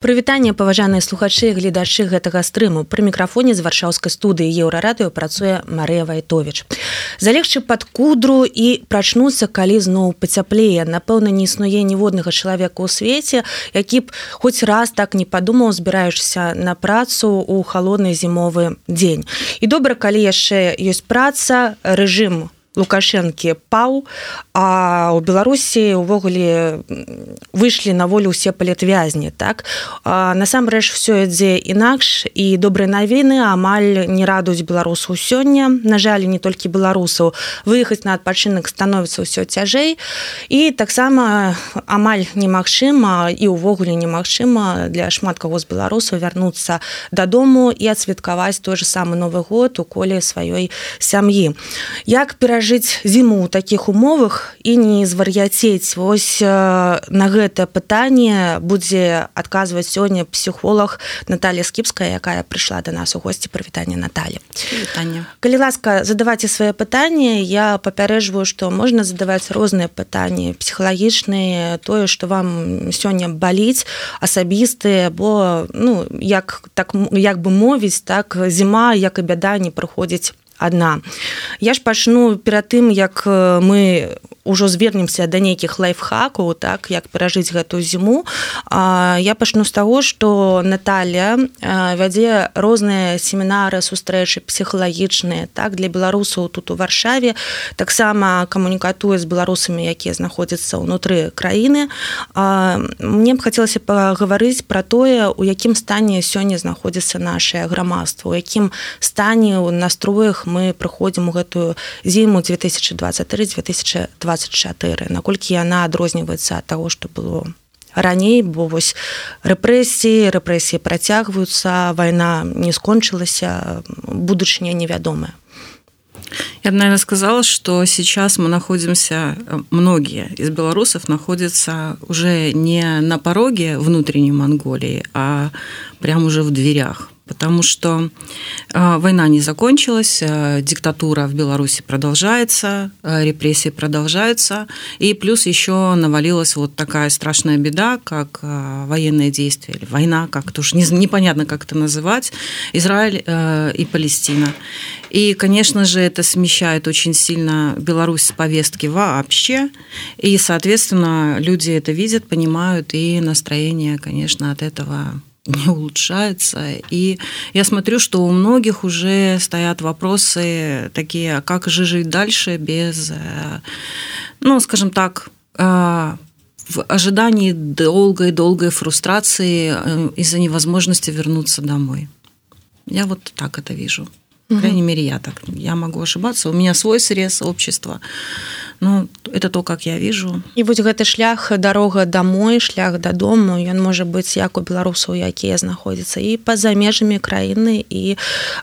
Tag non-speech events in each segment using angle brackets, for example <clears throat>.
Прывітанне паважаныя слухачы гледачы гэтага стрыму пры мікрафоне з варшаўскай студыі еўрарадыё працуе Марыя Вайтович. Залегчы пад кудру і прачнуцца, калі зноў пацяплее. Напэўна, не існуе ніводнага чалавека ў свеце, які б хоць раз так не падумаў, збіраючыся на працу ў халодны зімовы дзень. І добра, калі яшчэ ёсць праца, рэжым лукашэнкі паў а у беларусі увогуле выйшлі на волю ўсе палетвязні так? Насамрэч все ідзе інакш і добрыя навіны амаль не радуюць беларусу сёння. На жаль не толькі беларусаў. Выехаць на адпачынак становіцца ўсё цяжэй. І таксама амаль немагчыма і ўвогуле немагчыма для шмат каго з беларусаў вярнуцца дадому і адсвяткаваць той же самы новы год у коле сваёй сям'і. Як перажыць перажыць зіму ў такіх умовах і не звар'яцець. Вось на гэтае пытанне будзе адказваць сёння псіхолог Наталья скіпская якая прыйшла до нас у госці. Прывітання Наталі. Калі ласка задавайце свае пытанні. Я папярэжваю што можна задаваць розныя пытанні. Псіхалагічныя тое што вам сёння баліць асабістыя бо ну як так як бы мовіць так зіма як і бяда не прыходзіць адна. Я ж пачну перад тым, як мы ўжо звернемся да нейкіх лайфхакаў так як перажыць гэтую зіму. Я пачну з таго што Наталля вядзе розныя семінары сустрэчы псіхалагічныя так для беларусаў тут у варшаве. Таксама камунікатуе з беларусамі якія знаходзяцца ўнутры краіны. Мне б хацелася пагаварыць пра тое у якім стане сёння знаходзіцца наше грамадства у якім стане ў настроях мы прыходзім у гэтую зіму 2023 2020 24 наколькі яна адрозніваецца ад таго што было раней бо вось рэпрэсіі рэпрэсіі працягваюцца вайна не скончылася будучыня невядомая Я бы, наверное, сказала, что сейчас мы находимся, многие из белорусов находятся уже не на пороге внутренней Монголии, а прямо уже в дверях потому что а, война не закончилась, а, диктатура в Беларуси продолжается, а, репрессии продолжаются, и плюс еще навалилась вот такая страшная беда, как военные действия, или война, как то уж непонятно, как это называть, Израиль и Палестина. И, конечно же, это смещает очень сильно Беларусь с повестки вообще, и, соответственно, люди это видят, понимают, и настроение, конечно, от этого не улучшается. И я смотрю, что у многих уже стоят вопросы такие, а как же жить дальше без, э, ну, скажем так, э, в ожидании долгой-долгой фрустрации э, из-за невозможности вернуться домой. Я вот так это вижу. По крайней мере, я так. Я могу ошибаться. У меня свой срез общества. Ну, это то, как я вижу. І вось гэты шлях дарога домой, шлях дадому, ён можа быць як у беларусаў, якія знаходзяцца і па-за межамі краіны і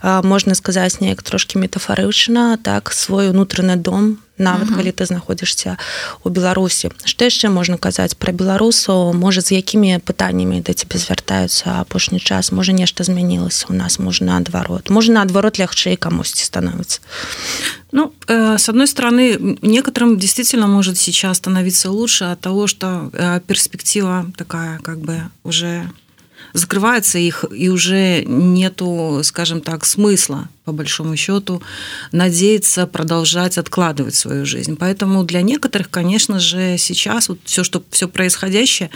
можна сказаць неяк трошки метафарычна, так свой унутраны дом нават калі ты знаходзішся у беларусі што яшчэ можна казаць пра беларусаў можа з якімі пытаннямі да цябе звяртаюцца апошні час? Можа нешта змянілася у нас? Можна наадварот можна наадварот лягчэй камусьці становіцца ну э, с одной стороны некоторым действительно может сейчас становиться лучше от того что э, перспектива такая как бы уже закрывается их и уже нету скажем так смысла по большому счету, надеяться продолжать откладывать свою жизнь. Поэтому для некоторых, конечно же, сейчас вот все, что все происходящее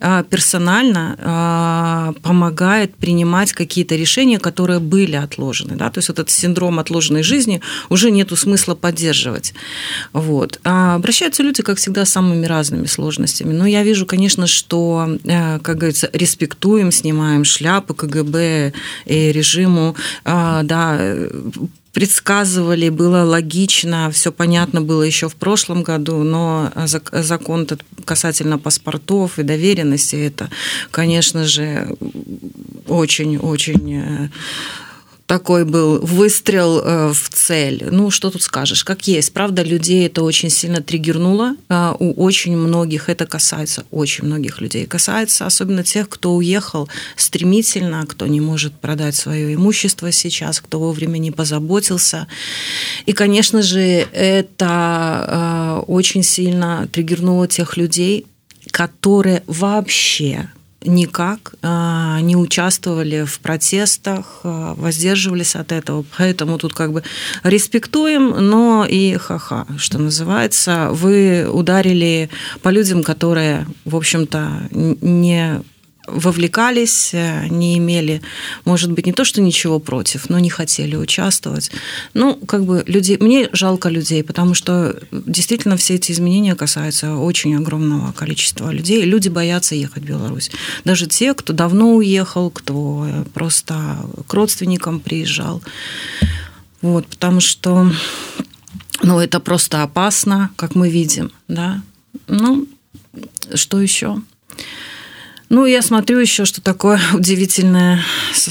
а, персонально а, помогает принимать какие-то решения, которые были отложены. Да? То есть вот этот синдром отложенной жизни уже нету смысла поддерживать. Вот. А обращаются люди, как всегда, с самыми разными сложностями. Но я вижу, конечно, что, э, как говорится, респектуем, снимаем шляпы КГБ и режиму, да, предсказывали, было логично, все понятно было еще в прошлом году, но закон касательно паспортов и доверенности, это, конечно же, очень-очень такой был выстрел э, в цель. Ну, что тут скажешь, как есть. Правда, людей это очень сильно триггернуло. А, у очень многих это касается, очень многих людей касается, особенно тех, кто уехал стремительно, кто не может продать свое имущество сейчас, кто вовремя не позаботился. И, конечно же, это э, очень сильно триггернуло тех людей, которые вообще никак не участвовали в протестах, воздерживались от этого. Поэтому тут как бы респектуем, но и ха-ха, что называется. Вы ударили по людям, которые, в общем-то, не вовлекались, э, не имели, может быть, не то, что ничего против, но не хотели участвовать. Ну, как бы людей, мне жалко людей, потому что действительно все эти изменения касаются очень огромного количества людей. Люди боятся ехать в Беларусь. Даже те, кто давно уехал, кто э, просто к родственникам приезжал. Вот, потому что ну, это просто опасно, как мы видим, да. Ну, что еще? Ну, я смотрю еще, что такое <laughs> удивительное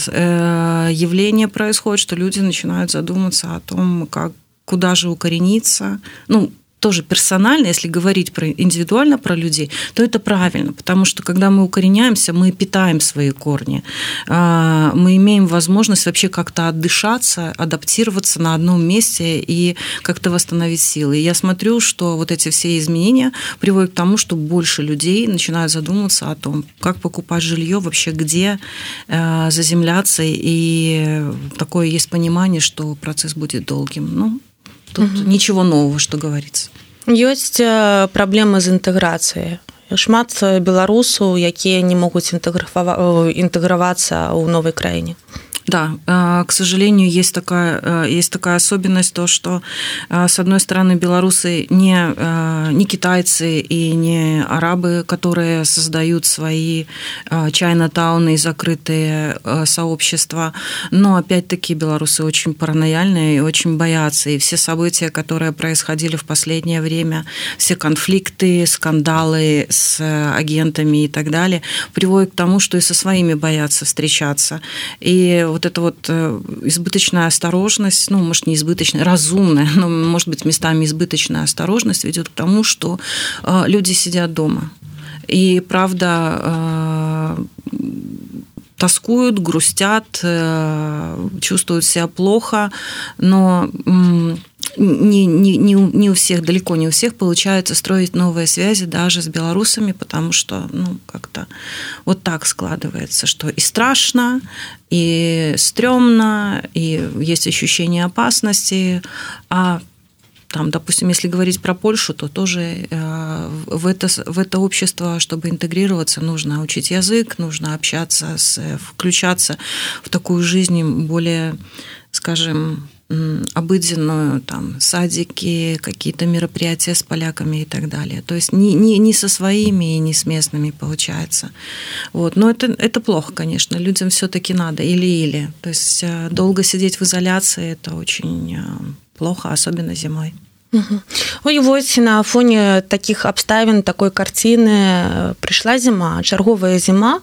э, явление происходит, что люди начинают задуматься о том, как, куда же укорениться. Ну, тоже персонально, если говорить про индивидуально про людей, то это правильно, потому что когда мы укореняемся, мы питаем свои корни, а, мы имеем возможность вообще как-то отдышаться, адаптироваться на одном месте и как-то восстановить силы. И я смотрю, что вот эти все изменения приводят к тому, что больше людей начинают задумываться о том, как покупать жилье, вообще где э, заземляться, и такое есть понимание, что процесс будет долгим. Ну, тут угу. ничего нового что говорится. Ёсць э, праблемы з інтэграцыяй шмат беларусаў якія не могуць інтэгравацца ў новай краіне Да, э, к сожалению, есть такая, э, есть такая особенность, то, что, э, с одной стороны, белорусы не, не китайцы и не арабы, которые создают свои чайно-тауны и закрытые сообщества, но, опять-таки, белорусы очень паранояльные и очень боятся. И все события, которые происходили в последнее время, все конфликты, скандалы с агентами и так далее, приводят к тому, что и со своими боятся встречаться. И вот эта вот э, избыточная осторожность, ну, может, не избыточная, разумная, <laughs> но, может быть, местами избыточная осторожность ведет к тому, что э, люди сидят дома. И, правда, э, тоскуют, грустят, чувствуют себя плохо, но не, не, не, у, не у всех, далеко не у всех получается строить новые связи даже с белорусами, потому что, ну, как-то вот так складывается, что и страшно, и стрёмно, и есть ощущение опасности, а там, допустим, если говорить про Польшу, то тоже э, в это, в это общество, чтобы интегрироваться, нужно учить язык, нужно общаться, с, включаться в такую жизнь более, скажем, обыденную, там, садики, какие-то мероприятия с поляками и так далее. То есть не, не, не со своими и не с местными получается. Вот. Но это, это плохо, конечно. Людям все-таки надо или-или. То есть э, долго сидеть в изоляции – это очень э, плохо, особенно зимой. Ой, вось на фоне таких абставін такой карціны э, прыйшла зіма чарговая зіма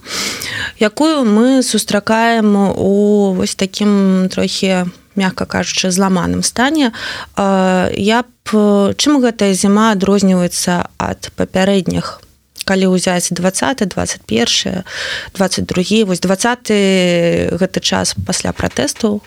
якую мы сустракаем у вось таким трохі мягко кажучы зламаным стане я б чым гэтая зіма адрозніваецца ад папярэдніх? Калі ўзяць 20 21 22 вось 20 гэты час пасля пратэсту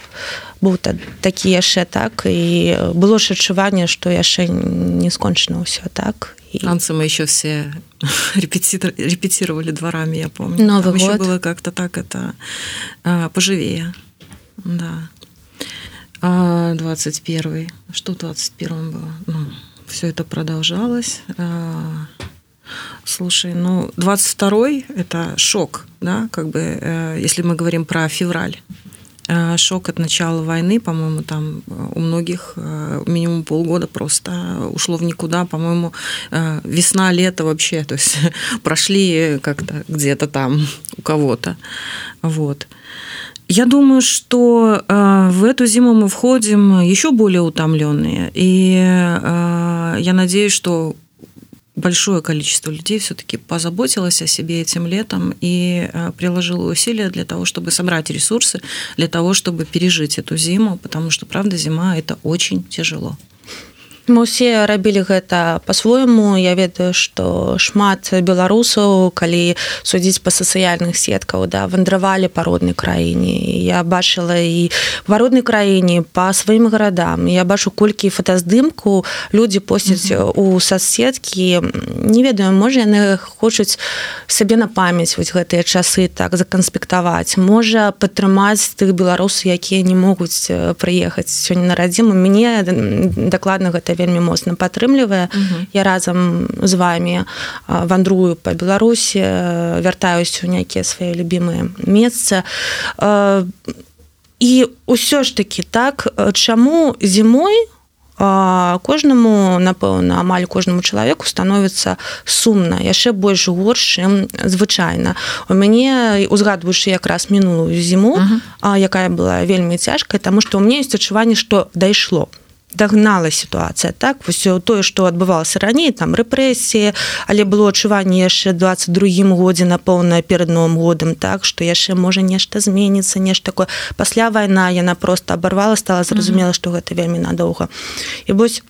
быў такі яшчэ так? І было ж адчуванне што яшчэ не скончана ўсё так? Танцы мы еще все <laughs> репетировали дворами я помню. Новый год. было как-то так это поживее. Да 21 что в 21 было? Ну, все это продолжалось. Слушай, ну, 22-й – это шок, да, как бы, э, если мы говорим про февраль. Э, шок от начала войны, по-моему, там э, у многих минимум полгода просто ушло в никуда, по-моему, весна, лето вообще, то есть <laughs> прошли как-то где-то там у кого-то, вот. Я думаю, что в эту зиму мы входим еще более утомленные, и я надеюсь, что большое количество людей все-таки позаботилось о себе этим летом и э, приложило усилия для того, чтобы собрать ресурсы, для того, чтобы пережить эту зиму, потому что, правда, зима – это очень тяжело. Мы усе рабілі гэта по-свойму я ведаю что шмат беларусаў калі судзіць по сацыяльных сеткаў да вандравалі па роднай краіне. Я бачыла і в роднай краіне по сваім гарадам. Я бачу колькі фотаздымку людзі посцяць у соцсеткі. Не ведаю можа яны хочуць сабе на памяць вось гэтыя часы так заканспектаваць. Можа падтрымаць тых беларусаў якія не могуць прыехаць сёння на радзіму. Мяне дакладна гэта вельмі моцна падтрымлівае. Я разам з вами вандрую по беларусі вяртаюсь у нейкія свае любимыя месца. І ўсё ж таки так чаму зімой кожнаму напэўна амаль кожнаму чалавеку становіцца сумна яшчэ больш горш чым звычайна. У мяне узгадваючы якраз мінулую зіму uh -huh. якая была вельмі цяжкая тому что у меня есть адчуванне что дайшло. то дагнала сітуацыя так? Вось тое што адбывалася раней там рэпрэсіі але было адчуванне яшчэ 22 годзе напоўна перад новым годам так? Што яшчэ можа нешта зменіцца нешта такое. Пасля вайна яна просто абарвала стала зразумела што гэта вельмі надоўга. І вось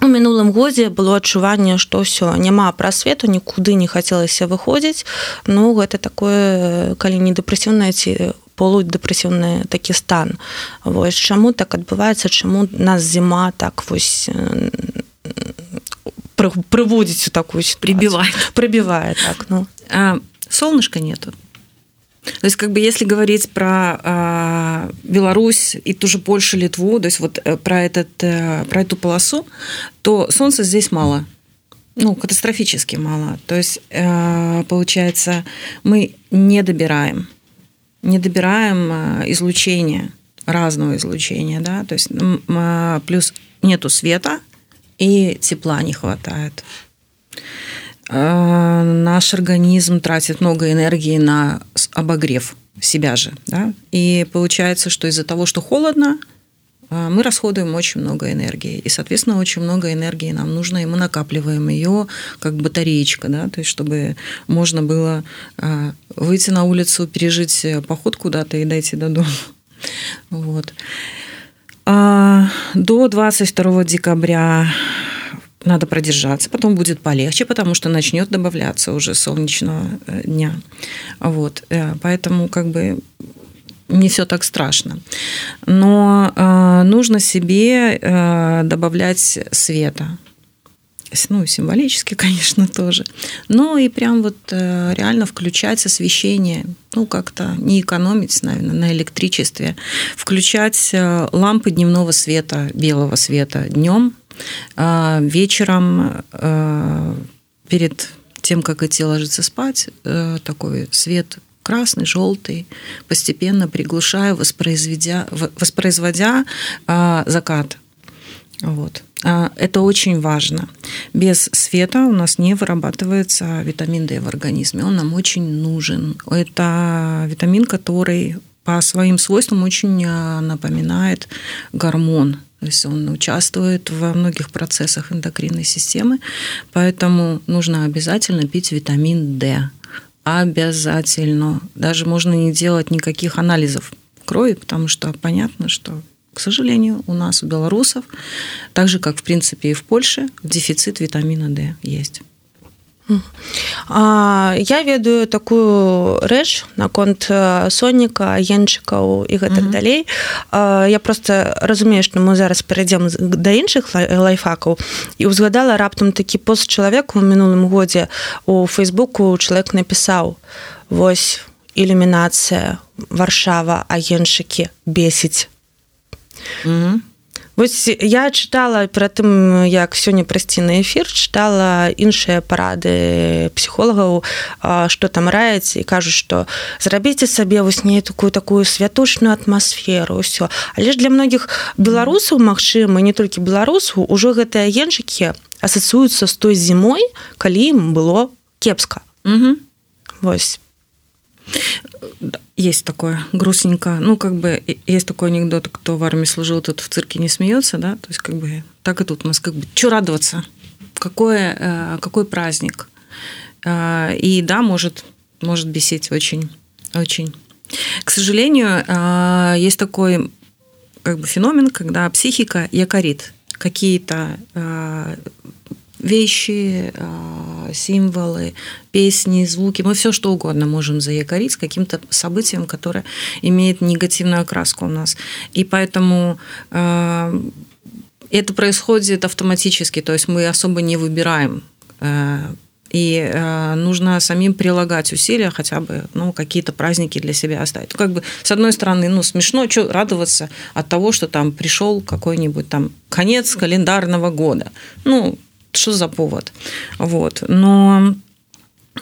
у мінулым годзе было адчуванне што ўсё няма прасвету нікуды не хацелася выходзіць. Ну гэта такое калі не дэпрэсіўная ці полудепрэсіўны такі стан вось чаму так адбываецца чаму нас зіма так вось прыводзіць у такую прибивает прибивает так ну а, солнышка нету то есть как бы если говорить про а, Беларусь и ту же Польшу Литву то есть вот э, про этот э, про эту полосу то солнца здесь мало ну катастрофически мало то есть э, получается мы не добираем не добираем э, излучение, разного излучения, да, то есть э, плюс нету света и тепла не хватает. Э, наш организм тратит много энергии на обогрев себя же, да, и получается, что из-за того, что холодно, мы расходуем очень много энергии. И, соответственно, очень много энергии нам нужно, и мы накапливаем ее как батареечка, да, то есть чтобы можно было а, выйти на улицу, пережить поход куда-то и дойти до дома. Вот. А до 22 декабря надо продержаться, потом будет полегче, потому что начнет добавляться уже солнечного э, дня. Вот. Э, поэтому как бы не все так страшно. Но э, нужно себе э, добавлять света. Ну, символически, <laughs> конечно, тоже. Но и прям вот э, реально включать освещение, ну, как-то не экономить, наверное, на электричестве. Включать э, лампы дневного света, белого света днем, э, вечером э, перед тем, как идти ложиться спать, э, такой свет красный, желтый, постепенно приглушая, воспроизводя, воспроизводя а, закат. Вот. А, это очень важно. Без света у нас не вырабатывается витамин D в организме. Он нам очень нужен. Это витамин, который по своим свойствам очень а, напоминает гормон. То есть он участвует во многих процессах эндокринной системы, поэтому нужно обязательно пить витамин D обязательно. Даже можно не делать никаких анализов крови, потому что понятно, что, к сожалению, у нас, у белорусов, так же, как, в принципе, и в Польше, дефицит витамина D есть. Я ведаю такую рэч наконт сонніка енчыкаў і гэтак mm -hmm. далей я просто разумею што мы зараз перайдзем да іншых лайфхакаў і ўзгадала раптам такі пост чалавеку у мінулым годзе у фейсбуку чалавек напісаў вось ілюмінацыя варшава агеншыкі бесіць mm -hmm. Вось я чытала пра тым як сёння прасці на эфір чытала іншыя парады псіхолагаў што там раяць і кажуць што зрабіце сабе вось не такую такую святочную атмасферу ўсё але ж для многіх беларусаў магчыма не толькі беларусу ўжо гэтыя енчыкі асацыююцца з той зімой калі ім было кепска. Вось есть такое грустненько. Ну, как бы есть такой анекдот, кто в армии служил, тот в цирке не смеется, да, то есть как бы так и тут у нас как бы, что радоваться, какой, э, какой праздник. Э, и да, может, может бесить очень, очень. К сожалению, э, есть такой как бы феномен, когда психика якорит какие-то вещи, символы, песни, звуки. Мы все что угодно можем заякорить каким-то событием, которое имеет негативную окраску у нас. И поэтому это происходит автоматически, то есть мы особо не выбираем и э, нужно самим прилагать усилия, хотя бы ну, какие-то праздники для себя оставить. Ну, как бы, с одной стороны, ну, смешно что радоваться от того, что там пришел какой-нибудь там конец календарного года. Ну, что за повод? Вот. Но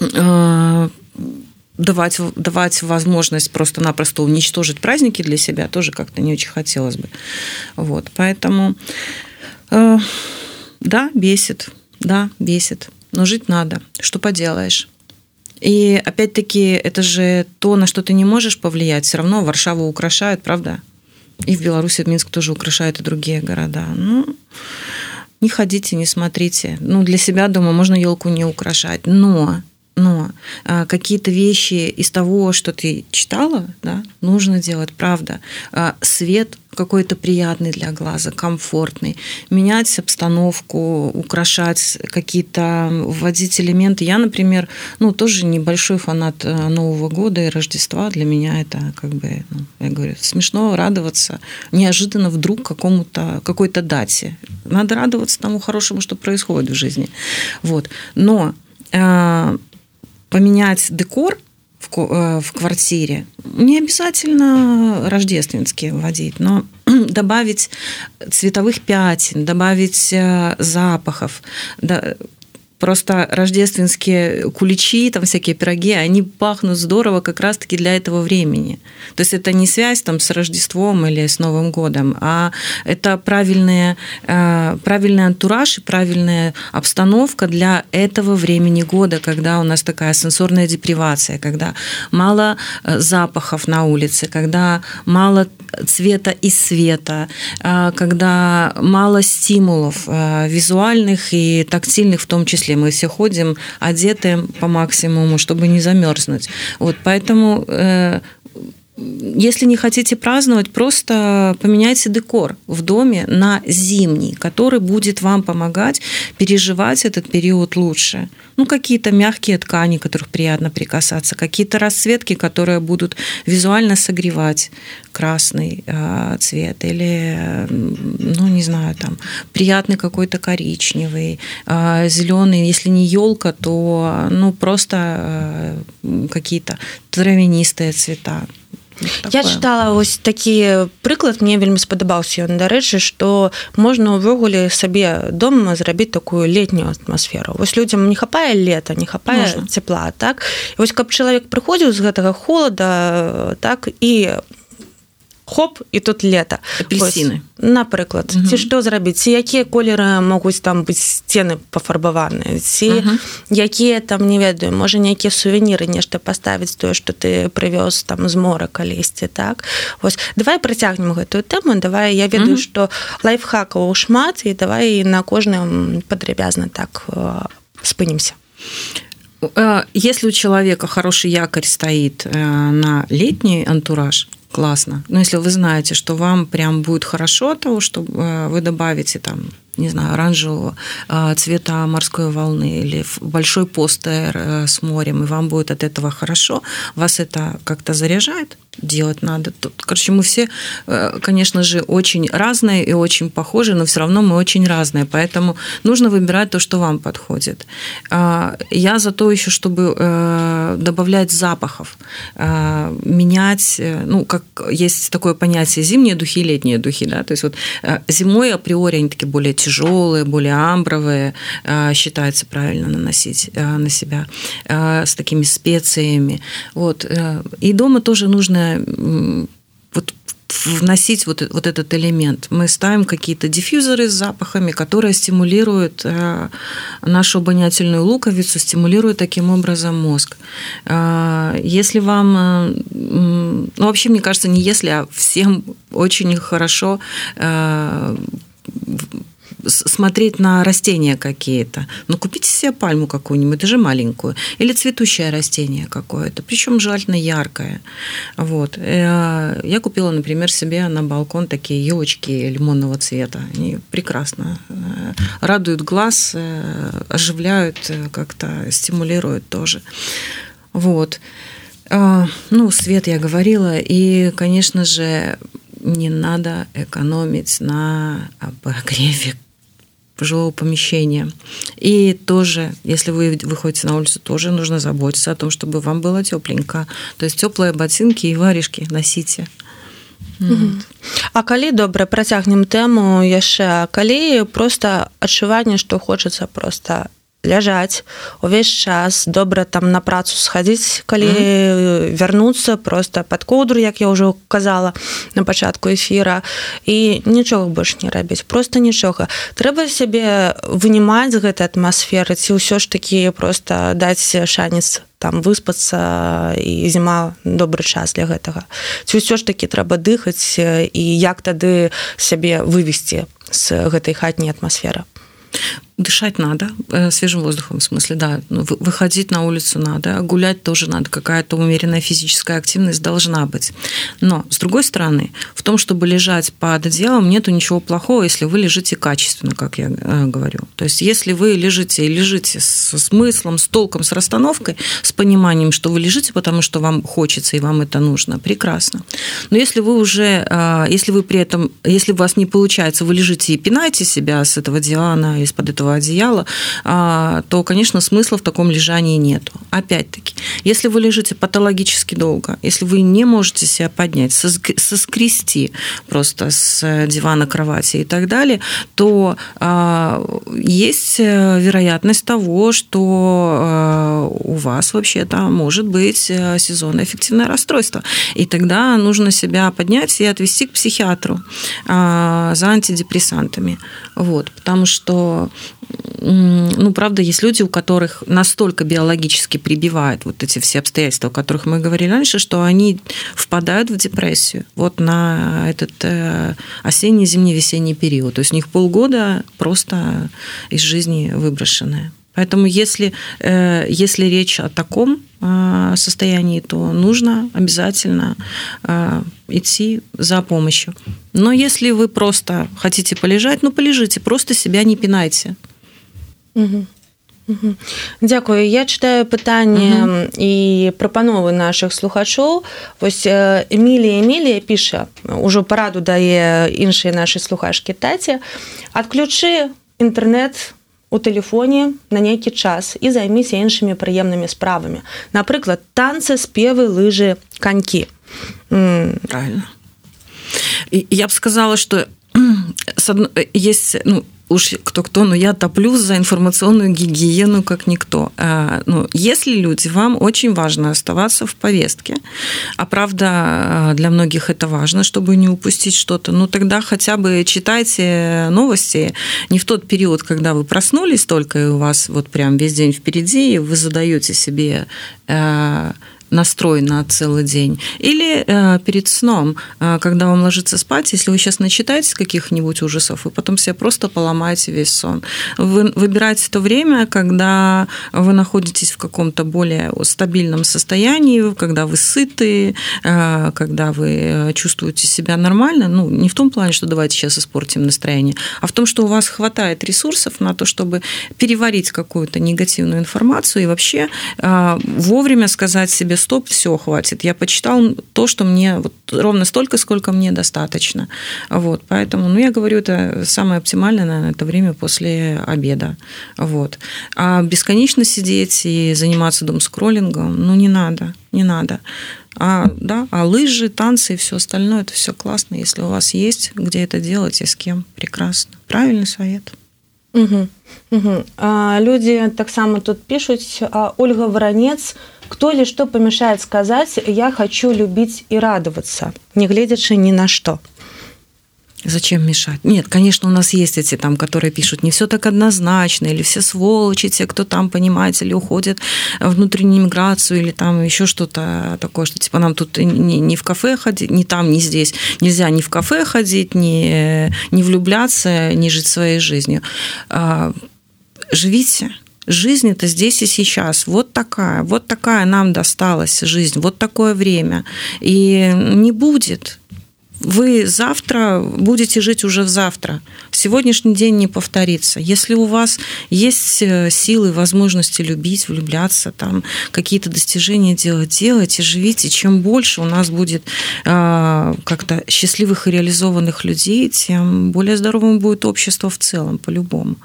э, давать, давать возможность просто-напросто уничтожить праздники для себя тоже как-то не очень хотелось бы. Вот. Поэтому, э, да, бесит. Да, бесит но жить надо. Что поделаешь? И опять-таки, это же то, на что ты не можешь повлиять. Все равно Варшаву украшают, правда? И в Беларуси, Минск тоже украшают и другие города. Ну, не ходите, не смотрите. Ну, для себя дома можно елку не украшать. Но но а, какие-то вещи из того, что ты читала, да, нужно делать, правда. А, свет какой-то приятный для глаза, комфортный, менять обстановку, украшать какие-то, вводить элементы. Я, например, ну, тоже небольшой фанат э, Нового года и Рождества. Для меня это, как бы, ну, я говорю, смешно радоваться неожиданно вдруг какому-то, какой-то дате. Надо радоваться тому хорошему, что происходит в жизни. Вот. Но э, поменять декор в, э, в квартире. Не обязательно рождественские вводить, но <clears throat> добавить цветовых пятен, добавить э, запахов, Просто рождественские куличи, там всякие пироги, они пахнут здорово как раз-таки для этого времени. То есть это не связь там с Рождеством или с Новым годом, а это правильная, э, правильный антураж и правильная обстановка для этого времени года, когда у нас такая сенсорная депривация, когда мало э, запахов на улице, когда мало цвета и света, э, когда мало стимулов визуальных и тактильных в том числе числе мы все ходим одеты по максимуму, чтобы не замерзнуть. Вот, поэтому э, если не хотите праздновать, просто поменяйте декор в доме на зимний, который будет вам помогать переживать этот период лучше. Ну, какие-то мягкие ткани, которых приятно прикасаться, какие-то расцветки, которые будут визуально согревать красный э, цвет или, ну, не знаю, там, приятный какой-то коричневый, э, зеленый. Если не елка, то, ну, просто э, какие-то травянистые цвета. Такое. Я чытала вось такі прыклад мне вельмі спадабаўся ён дарэчы што можна ўвогуле сабе дома зрабіць такую летнюю атмасферу вось людзям не хапае лета не хапае можна. цепла так і вось каб чалавек прыходзіў з гэтага холода так і хоп і тут лета апельсины. Напрыклад ці што зрабіць ці якія колеры могуць там быць сцены пафарбаваныя ці якія там не ведаю можа нейкія сувеніры нешта паставіць тое што ты прывёз там з мора калісьці так? Вось давай працягнем гэтую тэму давай я ведаю што лайфхакаў шмат і давай на кожным падрабязна так спынемся если у человека хороший якорь стоит на летний антураж классно. Но если вы знаете, что вам прям будет хорошо того, что э, вы добавите там не знаю, оранжевого э, цвета морской волны или большой постер э, с морем, и вам будет от этого хорошо, вас это как-то заряжает, делать надо. Тут, короче, мы все, конечно же, очень разные и очень похожи, но все равно мы очень разные, поэтому нужно выбирать то, что вам подходит. Я за то еще, чтобы добавлять запахов, менять, ну, как есть такое понятие зимние духи, летние духи, да, то есть вот зимой априори они такие более тяжелые, более амбровые, э, считается правильно наносить э, на себя э, с такими специями. Вот. И дома тоже нужно вот вносить вот, вот этот элемент. Мы ставим какие-то диффьюзеры с запахами, которые стимулируют нашу обонятельную луковицу, стимулируют таким образом мозг. Если вам, ну вообще, мне кажется, не если, а всем очень хорошо смотреть на растения какие-то. Ну, купите себе пальму какую-нибудь, даже маленькую. Или цветущее растение какое-то, причем желательно яркое. Вот. Э, я купила, например, себе на балкон такие елочки лимонного цвета. Они прекрасно э, радуют глаз, оживляют, как-то стимулируют тоже. Вот. Ну, свет я говорила. И, конечно же, не надо экономить на обогреве жилого помещения. И тоже, если вы выходите на улицу, тоже нужно заботиться о том, чтобы вам было тепленько. То есть теплые ботинки и варежки носите. Вот. А калі добра працягнем тэму яшчэ калі просто адчуванне што хочацца просто ляжаць увесь час добра там на працу схадзіць калі mm -hmm. вярнуцца просто под коўдру як я ўжо казала на пачатку эфира. І нічога больш не рабіць просто нічога трэба сябе вынімаць з гэтай атмасферы ці ўсё ж такі просто даць шанец там выспацца і зіма добры час для гэтага ці ўсё ж такі трэба дыхаць і як тады сябе вывесці з гэтай хатняй атмасферы дышать надо э, свежим воздухом в смысле да ну, выходить на улицу надо гулять тоже надо какая-то умеренная физическая активность должна быть. Но с другой стороны в том чтобы лежать под одеялом нету ничего плохого если вы лежите качественно как я э, говорю. То есть если вы лежите и лежите с смыслом с толком с расстановкой с пониманием что вы лежите потому что вам хочется и вам это нужно прекрасно. Но если вы уже э, если вы при этом если у вас не получается вы лежите и пинаете себя с этого дивана из-под этого одеяла, а, то, конечно, смысла в таком лежании нету. Опять-таки, если вы лежите патологически долго, если вы не можете себя поднять, соскрести просто с дивана, кровати и так далее, то а, есть э, вероятность того, что э, у вас вообще-то может быть э, сезонное эффективное расстройство. И тогда нужно себя поднять и отвести к психиатру а, за антидепрессантами. Вот, потому что ну, правда, есть люди, у которых настолько биологически прибивают вот эти все обстоятельства, о которых мы говорили раньше, что они впадают в депрессию вот на этот э, осенний, зимний, весенний период. То есть у них полгода просто из жизни выброшенные. Поэтому если, э, если речь о таком э, состоянии, то нужно обязательно идти за помощью. Но если вы просто хотите полежать, ну полежите, просто себя не пинайте. Угу. Дзякую я читаю пытанне і прапановы наших слухачоў вось эмілія эмілія піша ужо параду дае іншыя нашы слухашкі таці адключы інтэрнет у тэлефоне на нейкі час і займіся іншымі прыемнымі справамі напрыклад танцы спевы лыжы канькі правильно. Я б сказала что есть ну, уж кто-кто, но я топлю за информационную гигиену как никто. А, ну, если люди, вам очень важно оставаться в повестке, а правда для многих это важно, чтобы не упустить что-то, ну тогда хотя бы читайте новости. Не в тот период, когда вы проснулись только, и у вас вот прям весь день впереди, и вы задаете себе э, настрой на целый день. Или э, перед сном, э, когда вам ложиться спать, если вы сейчас начитаетесь каких-нибудь ужасов, вы потом себе просто поломаете весь сон. Вы выбираете то время, когда вы находитесь в каком-то более стабильном состоянии, когда вы сыты, э, когда вы чувствуете себя нормально. Ну, не в том плане, что давайте сейчас испортим настроение, а в том, что у вас хватает ресурсов на то, чтобы переварить какую-то негативную информацию и вообще вовремя сказать себе стоп, все, хватит. Я почитал то, что мне вот ровно столько, сколько мне достаточно. Вот, поэтому, ну, я говорю, это самое оптимальное, наверное, это время после обеда. Вот. А бесконечно сидеть и заниматься дом-скроллингом, ну, не надо, не надо. А, да, а лыжи, танцы и все остальное, это все классно. Если у вас есть где это делать и с кем, прекрасно. Правильный совет. Угу. Угу. А, люди таксама тут пишуць Ольга варанец кто ли что помешает сказать я хочу любить и радоваться не гледзячы ни на что Зачем мешать? Нет, конечно, у нас есть эти там, которые пишут, не все так однозначно, или все сволочи, те, кто там, понимаете, или уходит в внутреннюю миграцию, или там еще что-то такое, что типа нам тут не, не в кафе ходить, не там, не здесь. Нельзя ни в кафе ходить, ни, не влюбляться, не жить своей жизнью. А, живите, жизнь это здесь и сейчас. Вот такая, вот такая нам досталась жизнь, вот такое время. И не будет вы завтра будете жить уже в завтра. Сегодняшний день не повторится. Если у вас есть э, силы, возможности любить, влюбляться, там какие-то достижения делать, делайте, живите. Чем больше у нас будет э, как-то счастливых и реализованных людей, тем более здоровым будет общество в целом, по-любому.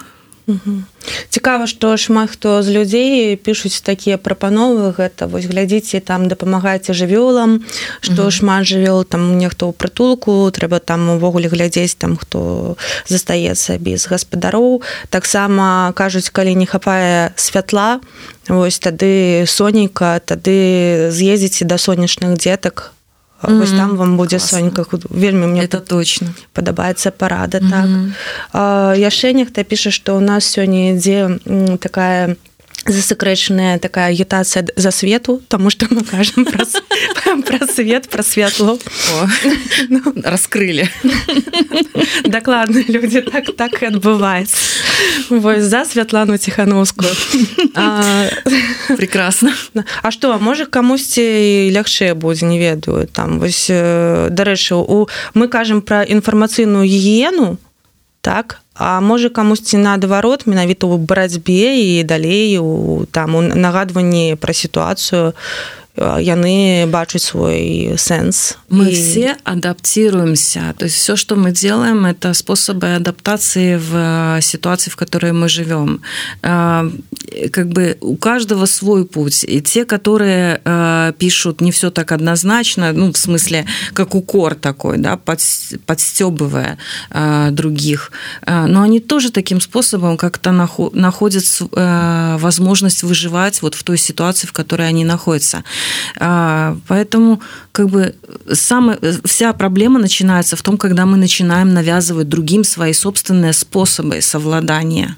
Цікава што шмат хто з людзей пішуць такія прапановы. Гэта вось глядзіце там дапамагаеце жывёлам што шмат жывёл там нехто ў прытулку трэба там увогуле глядзець там хто застаецца без гаспадароў. Таксама кажуць калі не хапае святла вось тады сонейка тады з'ездзіце да сонечных дзетак mm -hmm. там вам будзе сонька вельмі мне это точно падабаецца парада mm -hmm. так яшчэ нехта піша што у нас сёння ідзе такая засекрэчаная такая агітацыя за свету тому что мы кажем про, про свет про святло ну, раскрыли. Докладно люди так так и адбываецца вось за святлану тихохановскую прекрасно. А что можа камусьці лягчэй будзе не ведаю там вось дарэчы у мы кажем про інфармацыйную гігіену так А можа камусьці наадварот менавіта ў барацьбе і далей у там у нагадванні пра сітуацыю яны бачаць свой сэнс мы и... все адаптируемся. То есть все что мы делаем это способы адаптации в ситуации в которой мы живем как бы у каждого свой путь. И те которые пишут не все так однозначно ну в смысле как укор такой да под, подстебывая других но они тоже таким способом как-то находят возможность выживать вот в той ситуации в которой они находятся поэтому как бы самая, вся проблема начинается в том, когда мы начинаем навязывать другим свои собственные способы совладания.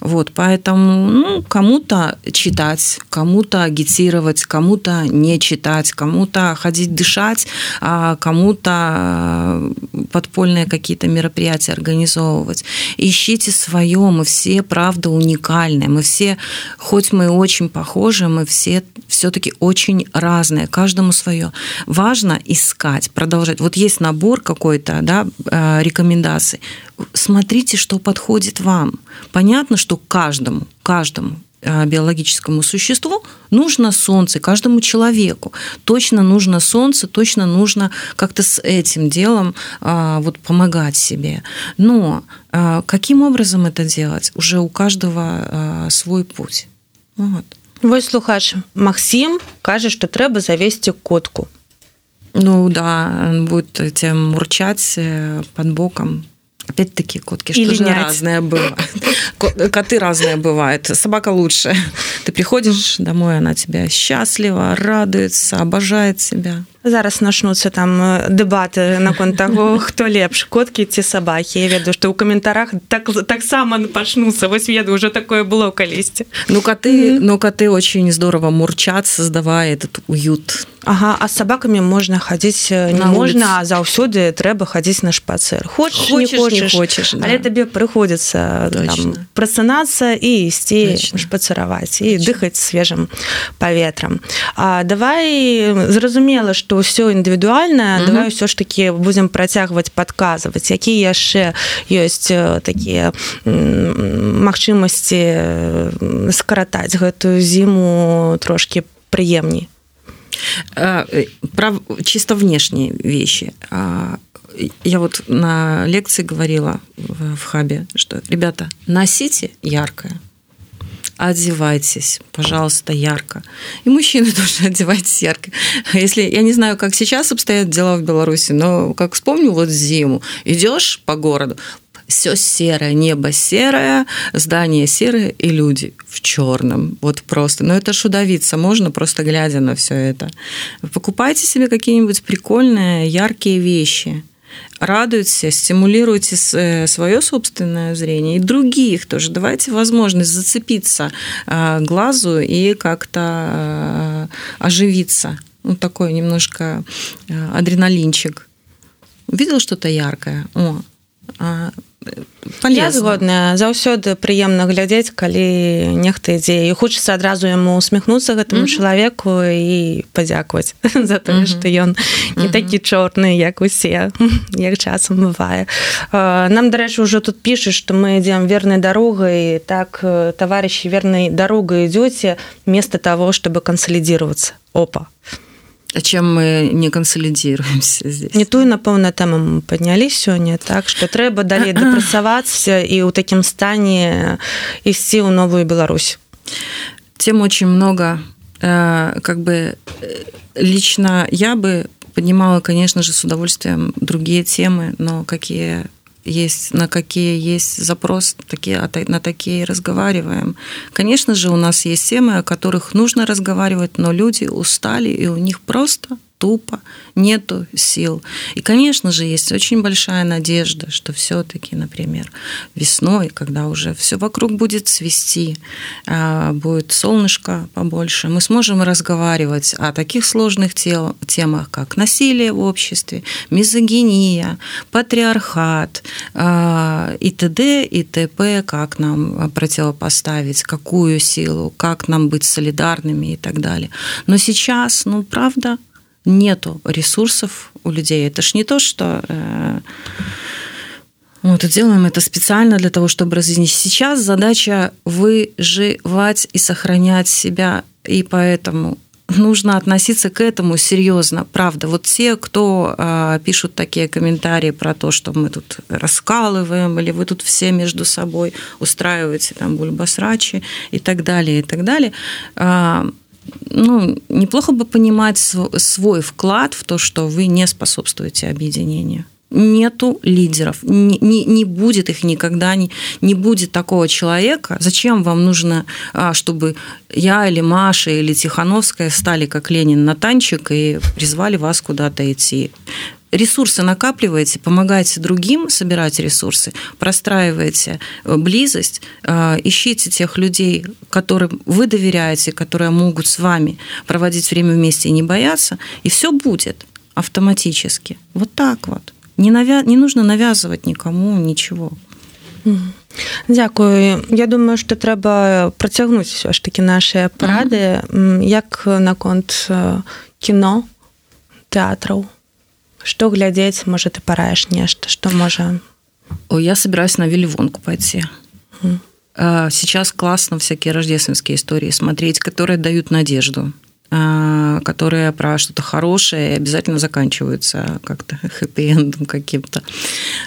Вот, поэтому ну, кому-то читать, кому-то агитировать, кому-то не читать, кому-то ходить дышать, а кому-то подпольные какие-то мероприятия организовывать. Ищите свое, мы все, правда, уникальные, мы все, хоть мы очень похожи, мы все все-таки очень разные, каждому свое. Важно искать, продолжать. Вот есть набор какой-то, да, э, рекомендаций. Смотрите, что подходит вам. Понятно, что каждому, каждому э, биологическому существу нужно солнце, каждому человеку. Точно нужно солнце, точно нужно как-то с этим делом э, вот, помогать себе. Но каким образом это делать? Уже у каждого свой путь. Вот. Вось слухач Максим кажа, што трэба завесці котку. Ну да, будет тем мурчать э, под боком. Опять-таки котки, что Или же разные бывают. <laughs> Коты разные бывают. Собака лучше. Ты приходишь домой, она тебя счастлива, радуется, обожает себя зараз начнуцца там э, дэбаты наконт таго хто лепш <laughs> коткі ці сабакі я ведаю што ў каментарах так таксама пачнуцца вось веду уже такое было калісьці ну коты mm -hmm. ну коты очень здорово мурчат создавая этот уют Ага а с сабакамі можна хадзіць э, не можна заўсёды трэба хадзіць на шпацыр хочаш, хочаш не хочаш, не хочаш да. але табе прыходзіцца прасынацца і ісці шпацыраваць і дыхаць свежым паветрам А давай зразумела што ўсё індывідуальна mm -hmm. давай ўсё ж таки будзем працягваць падказваць якія яшчэ ёсць такія магчымасці скаратаць гэтую зіму трошки прыемней. Про чисто внешние вещи. Я вот на лекции говорила в хабе что ребята носите яркое одевайтесь, пожалуйста, ярко. И мужчины <laughs> тоже одевайтесь ярко. Если я не знаю, как сейчас обстоят дела в Беларуси, но как вспомню вот зиму, идешь по городу, все серое, небо серое, здание серое и люди в черном. Вот просто. Но это шудовиться можно, просто глядя на все это. Покупайте себе какие-нибудь прикольные, яркие вещи. Радуйте, стимулируйте э, свое собственное зрение и других тоже. Давайте возможность зацепиться э, глазу и как-то оживиться. Ну, такой немножко адреналинчик. Увидел что-то яркое? О, а, я згодная заўсёды прыемна глядзець калі нехта ідзе. І хочацца адразу яму усміхнуцца гэтаму mm -hmm. чалавеку і падзякаваць <laughs> за тое што ён не mm -hmm. такі чорны як усе <laughs> як часам бывае. Нам дарэчы ўжо тут пішаш што мы ідзем вернай дарогай. Так таварыщі вернай дарогай ідзёце место того чтобы кансалідзіравацца. Опа. А чем мы не кансалідзіруемся здесь <laughs> не тую напэўна там паднялі сёння так что трэба далей <clears throat> дапрацавацца і ў такім стане ісці ў новую Беларусь тем очень много э, как бы э, лично я бы поднимала конечно же с удовольствием другие темы но какие есть, на какие есть запрос, такие, на такие разговариваем. Конечно же, у нас есть темы, о которых нужно разговаривать, но люди устали, и у них просто тупо, нету сил. И, конечно же, есть очень большая надежда, что все-таки, например, весной, когда уже все вокруг будет цвести, а, будет солнышко побольше, мы сможем разговаривать о таких сложных тел, темах, как насилие в обществе, мизогиния, патриархат а, и т.д. и т.п., как нам противопоставить, какую силу, как нам быть солидарными и так далее. Но сейчас, ну, правда, нету ресурсов у людей. Это ж не то, что э, мы это делаем это специально для того, чтобы разъяснить. Сейчас задача выживать и сохранять себя, и поэтому нужно относиться к этому серьезно, правда. Вот те, кто э, пишут такие комментарии про то, что мы тут раскалываем, или вы тут все между собой устраиваете там бульбасрачи и так далее, и так далее, э, ну, неплохо бы понимать свой вклад в то, что вы не способствуете объединению. Нету лидеров, не, не, не будет их никогда, не, не будет такого человека. Зачем вам нужно, а, чтобы я или Маша или Тихановская стали как Ленин на танчик и призвали вас куда-то идти? Ресурсы накапливаете, помогаете другим собирать ресурсы, простраиваете э, близость, э, ищите тех людей, которым вы доверяете, которые могут с вами проводить время вместе и не бояться, и все будет автоматически. Вот так вот. Не, навя... не нужно навязывать никому ничего. Дякую. Я думаю, што трэба працягнуць все ж таки наши парады -hmm. як наконт кіно тэатраў что глядзець можа ты параешь нешта что можа О, я собираюсь на вильвонку пойти mm. сейчас классно всякие рождественские истории смотреть которые дают надежду а, которые про что-то хорошее и обязательно заканчиваются как-то <laughs> хэппи-эндом каким-то.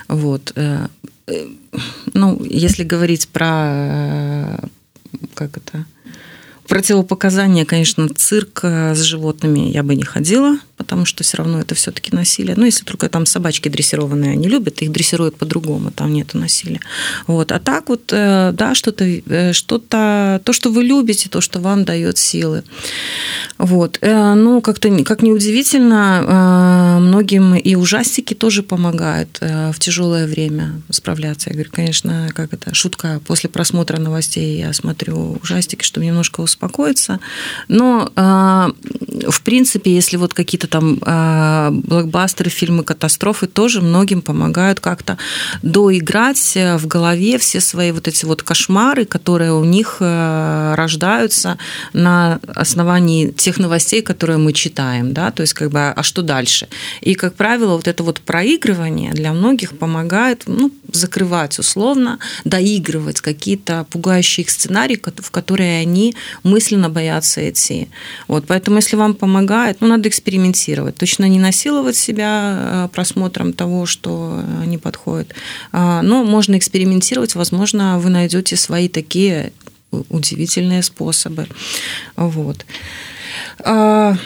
Вот. Э, э, ну, если говорить про э, как это противопоказания, конечно, цирк с животными я бы не ходила, потому что все равно это все-таки насилие. Ну, если только там собачки дрессированные, они любят, их дрессируют по-другому, там нет насилия. Вот. А так вот, э, да, что-то, э, что-то, то, что вы любите, то, что вам дает силы. Вот. Э, ну, как-то, как неудивительно, многим и ужастики тоже помогают в тяжелое время справляться. Я говорю, конечно, как это, шутка, после просмотра новостей я смотрю ужастики, чтобы немножко успокоиться. Но, в принципе, если вот какие-то там а, блокбастеры, фильмы катастрофы тоже многим помогают как-то доиграть в голове все свои вот эти вот кошмары, которые у них э, рождаются на основании тех новостей, которые мы читаем, да, то есть как бы, а что дальше? И, как правило, вот это вот проигрывание для многих помогает, ну, закрывать условно, доигрывать какие-то пугающие их сценарии, в которые они мысленно боятся идти. Вот, поэтому, если вам помогает, ну, надо экспериментировать. Точно не насиловать себя э, просмотром того, что не подходит. А, но можно экспериментировать. Возможно, вы найдете свои такие удивительные способы. Вот. А,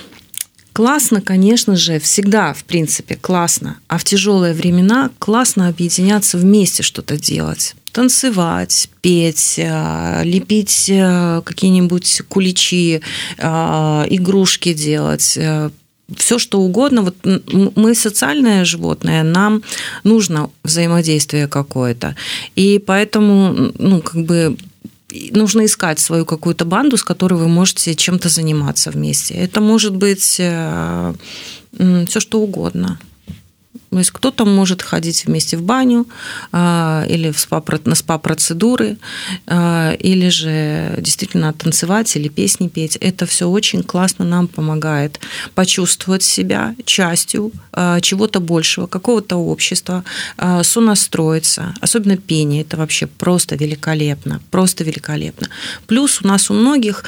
классно, конечно же, всегда, в принципе, классно. А в тяжелые времена классно объединяться вместе что-то делать танцевать, петь, э, лепить э, какие-нибудь куличи, игрушки делать, все что угодно. Вот мы социальное животное, нам нужно взаимодействие какое-то. И поэтому, ну, как бы нужно искать свою какую-то банду, с которой вы можете чем-то заниматься вместе. Это может быть э, все что угодно. То есть кто-то может ходить вместе в баню а, или в спа, на спа-процедуры, а, или же действительно танцевать или песни петь. Это все очень классно нам помогает почувствовать себя частью а, чего-то большего, какого-то общества, сонастроиться. Особенно пение. Это вообще просто великолепно. Просто великолепно. Плюс у нас у многих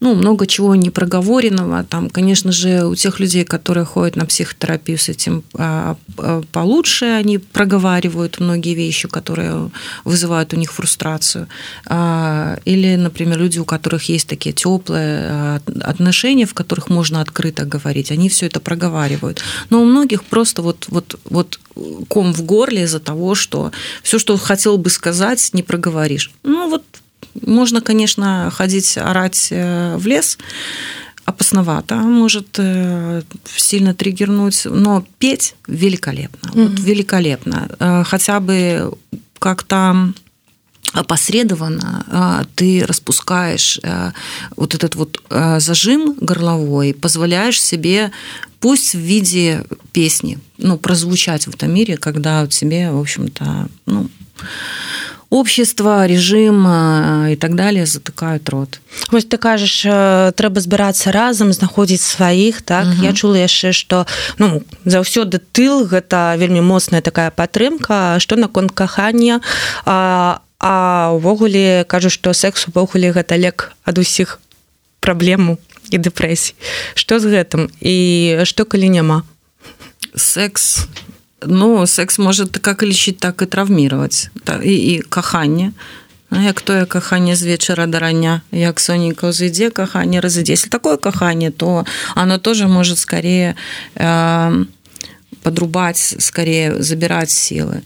ну, много чего не проговоренного. Там, конечно же, у тех людей, которые ходят на психотерапию с этим а, а, получше, они проговаривают многие вещи, которые вызывают у них фрустрацию. А, или, например, люди, у которых есть такие теплые отношения, в которых можно открыто говорить, они все это проговаривают. Но у многих просто вот, вот, вот ком в горле из-за того, что все, что хотел бы сказать, не проговоришь. Ну, вот можно, конечно, ходить орать э, в лес, опасновато, может э, сильно триггернуть, но петь великолепно, mm-hmm. вот великолепно. Э, хотя бы как-то опосредованно ты распускаешь вот этот вот зажим горловой, позволяешь себе пусть в виде песни, ну, прозвучать в этом мире, когда тебе, в общем-то, ну, общество режим і так далее затыкают рот. Вось ты кажаш трэба збірацца разам знаходзіць сваіх так? Угу. я чула яшчэ что ну заўсёды тыл гэта вельмі моцная такая падтрымка что наконт кахання? А а увогуле кажу что секс увогуле гэта лек ад усіх праблему і дэпрэсій. Что з гэтым? І что калі няма? Секс Ну, секс может как лечить, так и травмировать. И, и кахание. Ну, як тое каханне з вечара да рання як соненька ўзыдзе каханне разыдзе если такое каханне то оно тоже может скорее э, подрубать скорее забирать силы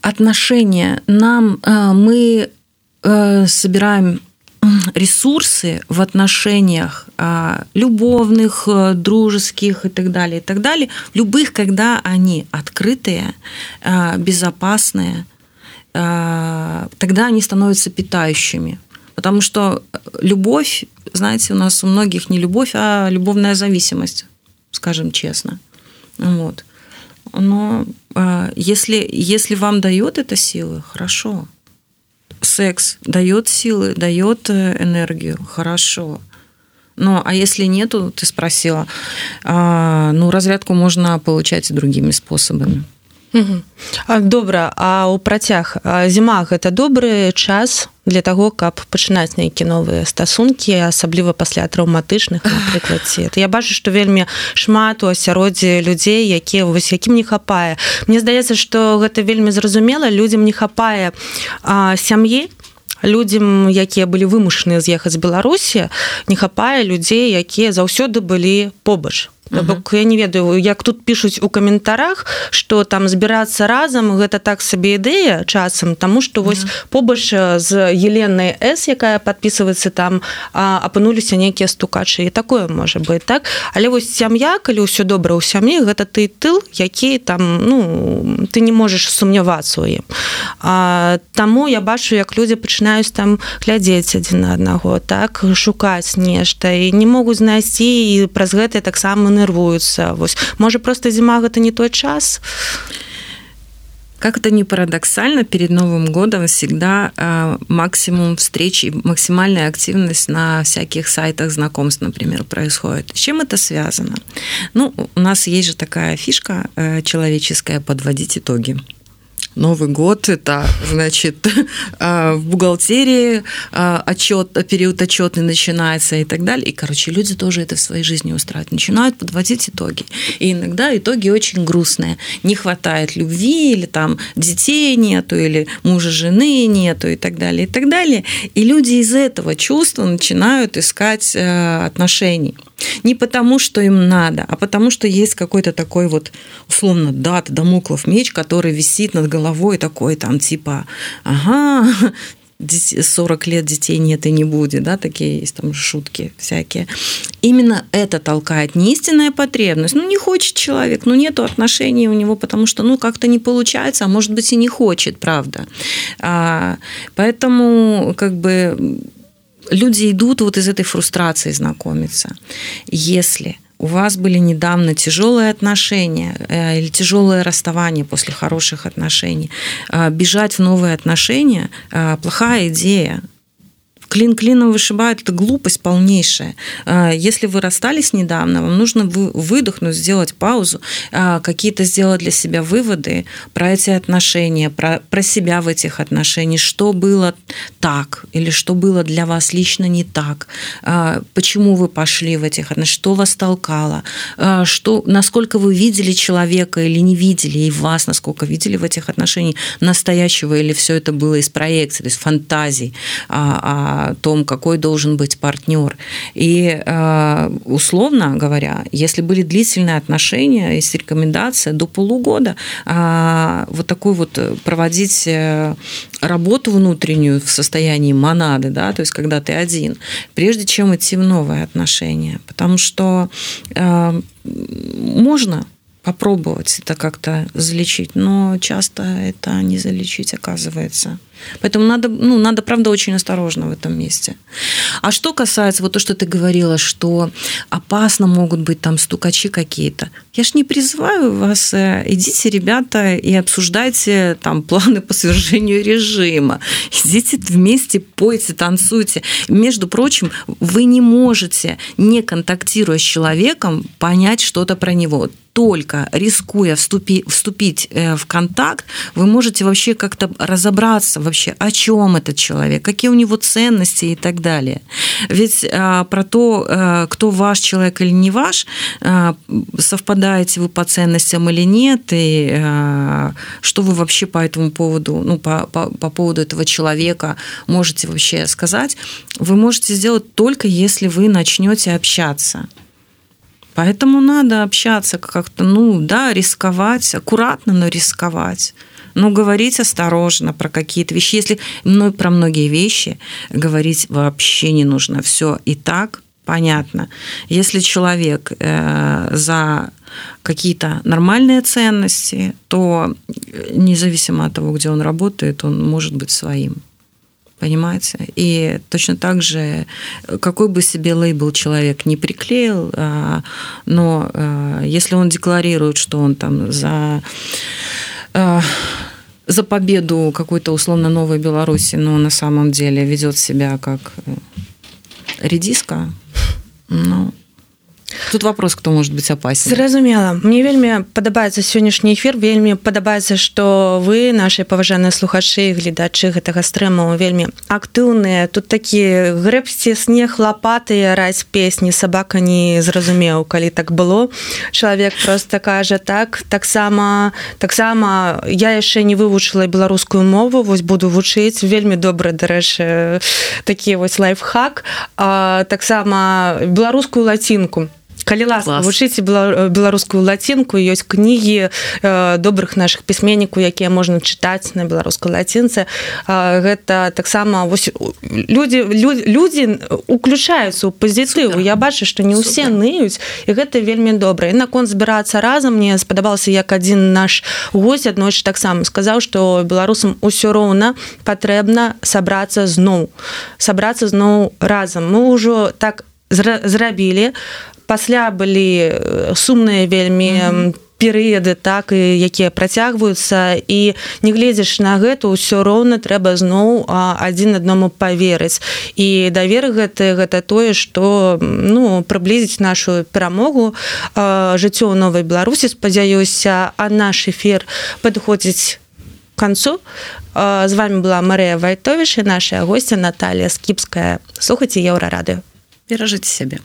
отношения нам э, мы э, собираем ресурсы в отношениях а, любовных, э, дружеских и так далее, и так далее, любых, когда они открытые, а, безопасные, а, тогда они становятся питающими. Потому что любовь, знаете, у нас у многих не любовь, а любовная зависимость, скажем честно. Вот. Но если, если вам дает это силы, хорошо секс дает силы, дает э, энергию, хорошо. Ну, а если нету, ты спросила, а, ну, разрядку можно получать другими способами. Добра а ў працяг зіма гэта добры час для таго каб пачынаць нейкі новыя стасункі асабліва пасля траўматычных напрыклад я бачу што вельмі шмат у асяроддзі людзей якія вось якім не хапае. Мне здаецца што гэта вельмі зразумела людзям не хапае сям'і. Людзям якія былі вымушаныя з'ехаць беларусі не хапае людзей якія заўсёды былі побач бок я не ведаю як тут пишутць у каментарах что там збірацца разам гэта так сабе ідэя часам тому что вось побач з еленай с якая подписывается там апынуліся нейкія стукачы. І такое можа быть так? Але вось сям'я калі ўсё добра ў сям'і гэта ты тыл які там ну ты не можешь сумнявацца у ім. Таму я бачу як людзі пачынаюць там глядзець адзін на аднаго так? Шукаць нешта. І не могуць знайсці і праз гэта таксама нервуюцца вось. Можа просто зіма гэта не той час? Как это не парадоксально перед новым годом всегда э, максимум встреч и максимальная активность на всяких сайтах знакомств например происходит. С чем это связано? Ну у нас есть же такая фишка э, человеческая подводить итоги Новый год это значит <laughs> в бухгалтерии отчет, период отчетный начинается и так далее. И, короче, люди тоже это в своей жизни устраивают. Начинают подводить итоги. И иногда итоги очень грустные. Не хватает любви, или там детей нету, или мужа, жены нету, и так далее, и так далее. И люди из этого чувства начинают искать э, отношений. Не потому, что им надо, а потому, что есть какой-то такой вот, условно, дат, домоклов меч, который висит над головой такой там типа, ага, 40 лет детей нет и не будет, да, такие есть там шутки всякие. Именно это толкает не истинная потребность. Ну, не хочет человек, ну, нету отношений у него, потому что, ну, как-то не получается, а может быть и не хочет, правда. А, поэтому, как бы, люди идут вот из этой фрустрации знакомиться. Если у вас были недавно тяжелые отношения э, или тяжелое расставание после хороших отношений, э, бежать в новые отношения э, – плохая идея клин клином вышибают, это глупость полнейшая. А, если вы расстались недавно, вам нужно выдохнуть, сделать паузу, а, какие-то сделать для себя выводы про эти отношения, про, про себя в этих отношениях, что было так или что было для вас лично не так, а, почему вы пошли в этих отношениях, что вас толкало, что, насколько вы видели человека или не видели, и вас насколько видели в этих отношениях настоящего, или все это было из проекции, то есть фантазий, о том, какой должен быть партнер. И э, условно говоря, если были длительные отношения, есть рекомендация до полугода э, вот такую вот проводить э, работу внутреннюю в состоянии монады, да, то есть когда ты один, прежде чем идти в новые отношения. Потому что можно попробовать это как-то залечить, но часто это не залечить оказывается. Поэтому надо, ну, надо, правда, очень осторожно в этом месте. А что касается вот то, что ты говорила, что опасно могут быть там стукачи какие-то. Я ж не призываю вас, э, идите, ребята, и обсуждайте там планы по свержению режима. Идите вместе, пойте, танцуйте. Между прочим, вы не можете, не контактируя с человеком, понять что-то про него только рискуя вступи, вступить э, в контакт, вы можете вообще как-то разобраться вообще, о чем этот человек, какие у него ценности и так далее. Ведь а, про то, а, кто ваш человек или не ваш, а, совпадаете вы по ценностям или нет, и а, что вы вообще по этому поводу, ну, по, по, по поводу этого человека можете вообще сказать, вы можете сделать только если вы начнете общаться. Поэтому надо общаться как-то, ну да, рисковать, аккуратно, но рисковать. Но говорить осторожно про какие-то вещи. Если ну, про многие вещи говорить вообще не нужно. Все и так понятно. Если человек э, за какие-то нормальные ценности, то независимо от того, где он работает, он может быть своим понимаете? И точно так же, какой бы себе лейбл человек не приклеил, а, но а, если он декларирует, что он там за а, за победу какой-то условно новой Беларуси, но на самом деле ведет себя как э, редиска, ну, тут вопрос кто может быть опасен. Зразумела. Мне вельмі падабаецца сённяшні эфир вельмі падабаецца что вы наши паважаныя слухачы гледачы гэтага стрэму вельмі актыўныя. Тут такі грэбсці снег лопаты раць песні сабака не зразумеў калі так было. Чалавек просто кажа так таксама таксама я яшчэ не вывучыла беларускую мову вось буду вучыць вельмі добры дарэчы такі вось лайфхак. Таксама беларускую лацінку калі ласка вучыце беларускую лацінку ёсць кнігі э, добрых наших пісьменнікаў якія можна чытаць на беларускай лацінцы гэта таксама вось людзі людзі уключаюцца ў пазітыву я бачу што не ўсе ныюць і гэта вельмі добра. І наконт збірацца разам мне спадабаўся як адзін наш госць аднойчы таксама сказаў што беларусам усё роўна патрэбна сабрацца зноў сабрацца зноў разам. Мы ўжо так зрабілі пасля былі э, сумныя вельмі mm -hmm перыяды так і якія працягваюцца. І не гледзяш на гэта ўсё роўна трэба зноў адзін аднаму поверыць і давер гэты гэта тое что ну прыблізіць нашу перамогу жыццё ў новай беларусі спадзяюся а наш эфир падыходзіць концу з вами была Марыя вайтовіш і наша гостця Наталья скіпская. Слухаце еўра рады перажыць сябе